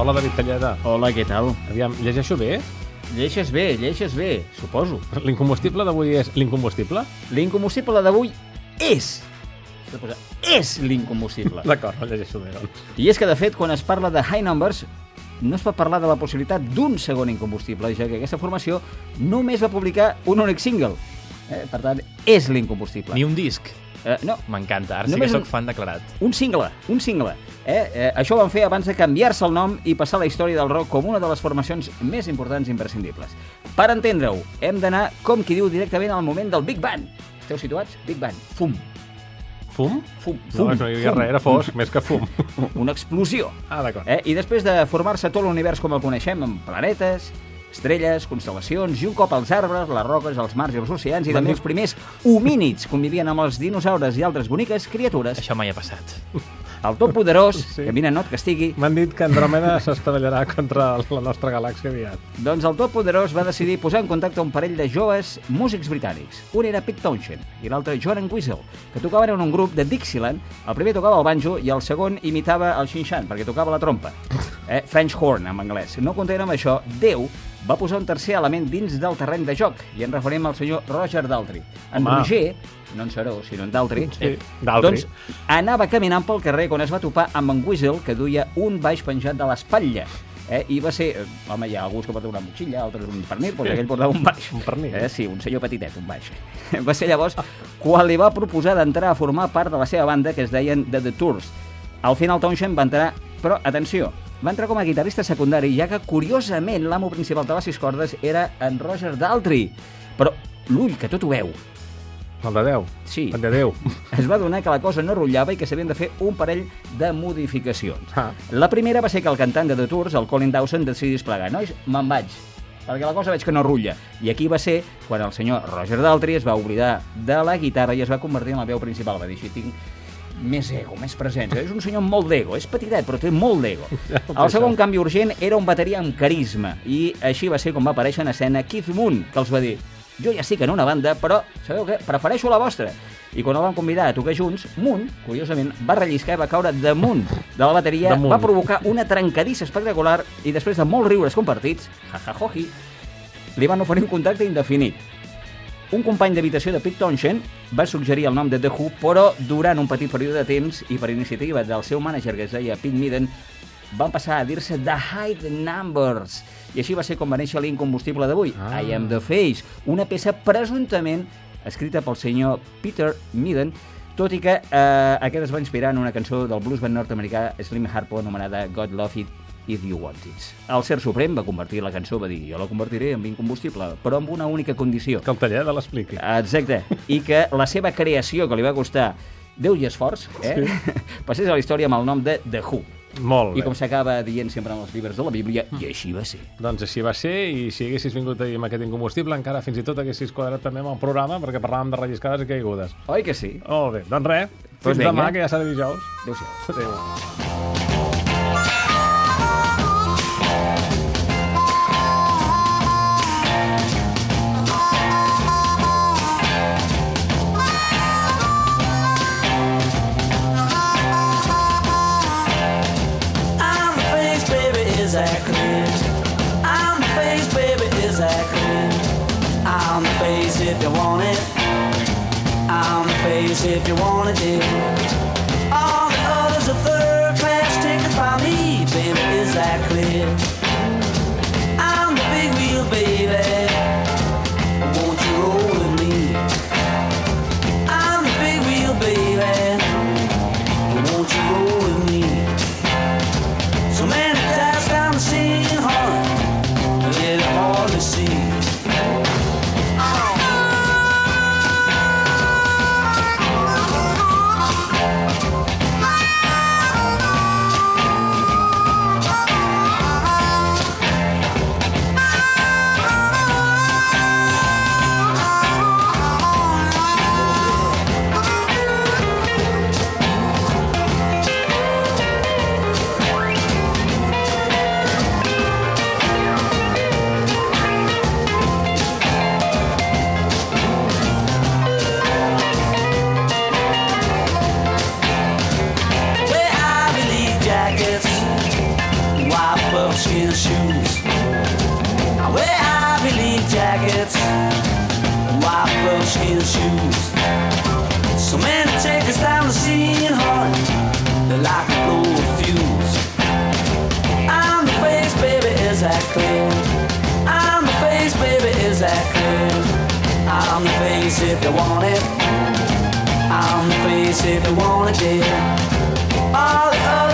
Hola, David Talleda. Hola, què tal? Aviam, llegeixo bé? Lleixes bé, lleixes bé, suposo. L'incombustible d'avui és l'incombustible? L'incombustible d'avui és... S'ha de posar, És l'incombustible. D'acord, no llegeixo bé, doncs. I és que, de fet, quan es parla de high numbers, no es pot parlar de la possibilitat d'un segon incombustible, ja que aquesta formació només va publicar un únic single. Eh, per tant, és l'incombustible. Ni un disc. Eh, no, M'encanta, ara sí Només que un- sóc fan declarat. un single, un single. Eh? Eh, això ho van fer abans de canviar-se el nom i passar la història del rock com una de les formacions més importants i imprescindibles. Per entendre-ho, hem d'anar, com qui diu, directament al moment del Big Bang. Esteu situats? Big Bang. Fum. Fum? Fum. No, fum, no hi havia fum. res, era fosc, més que fum. Una explosió. Ah, d'acord. Eh? I després de formar-se tot l'univers com el coneixem, amb planetes, estrelles, constel·lacions, i un cop els arbres, les roques, els mars i els oceans, i també els primers homínids convivien amb els dinosaures i altres boniques criatures, Això mai ha passat. el tot poderós, Sí. que vine no et castigui, M'han dit que Andròmeda s'estavellarà contra la nostra galàxia aviat. doncs el tot poderós va decidir posar en contacte un parell de joves músics britànics. Un era Pete Townshend i l'altre Joran Weasel, que tocaven en un grup de Dixieland. El primer tocava el banjo i el segon imitava el xinxan, perquè tocava la trompa. Eh? French horn, en anglès. No content amb això, Déu va posar un tercer element dins del terreny de joc, i en referim al senyor Roger Daltrey. En Home. Roger, no en Seró, sinó en Daltrey, Sí, Daltrey. doncs anava caminant pel carrer quan es va topar amb en Weasel, que duia un baix penjat de l'espatlla. Eh? I va ser... eh, Home, hi ha alguns que porten una motxilla, altres un pernil, doncs aquell portava un baix. Un pernil. Eh? Sí, un senyor petitet, un baix. Va ser llavors quan li va proposar d'entrar a formar part de la seva banda, que es deien The The Tours. Al final Townshend va entrar, però atenció, va entrar com a guitarrista secundari, ja que curiosament l'amo principal de les sis cordes era en Roger Daltrey. Però l'ull, que tot ho veu, El de Déu. Sí. El de Déu. es va donar que la cosa no rotllava i que s'havien de fer un parell de modificacions. Ah. La primera va ser que el cantant de The Tours, el Colin Dawson, decidís plegar. Nois, me'n vaig, perquè la cosa veig que no rutlla. I aquí va ser quan el senyor Roger Daltrey es va oblidar de la guitarra i es va convertir en la veu principal. Va dir, així tinc més ego, més presència. És un senyor amb molt d'ego, és petitet, però té molt d'ego. El segon canvi urgent era un bateria amb carisma, i així va ser com va aparèixer en escena Keith Moon, que els va dir jo ja estic en una banda, però, sabeu què? Prefereixo la vostra. I quan el van convidar a tocar junts, Moon, curiosament, va relliscar i va caure damunt de la bateria, Damunt. va provocar una trencadissa espectacular i després de molts riures compartits, jajajoji, li van oferir un contacte indefinit. Un company d'habitació de Pete Townshend va suggerir el nom de The Who, però durant un petit període de temps i per iniciativa del seu mànager que es deia Pete Midden, van passar a dir-se The High Numbers. I així va ser com va néixer l'incombustible d'avui, Ah. I Am The Face, una peça presumptament escrita pel senyor Peter Midden, tot i que eh, aquest es va inspirar en una cançó del bluesband nord-americà Slim Harpo anomenada God Love It If You Want It. El Ser Suprem va convertir la cançó, va dir, jo la convertiré en incombustible, però amb una única condició. Que el Talleda l'expliqui. Exacte. I que la seva creació, que li va costar Déu i esforç, eh? Sí. passés a la història amb el nom de The Who. Molt I bé. com s'acaba dient sempre en els llibres de la Bíblia, i així va ser. Doncs així va ser, i si haguessis vingut ahir amb aquest incombustible, encara fins i tot haguessis quadrat també amb el programa, perquè parlàvem de relliscades i caigudes. Oi que sí? Molt bé, doncs res, fins Doncs vinga. demà, que ja serà dijous. Adéu-siau. Adéu. Is that clear? I'm the face, baby, is that clear? I'm the face if you want it. I'm the face if you want it, shoes. So many take us down the scene hard. They're like a gold fuse. I'm the face, baby, is that clear? I'm the face, baby, is that clear? I'm the face if you want it. I'm the face if you want it, dear. All the other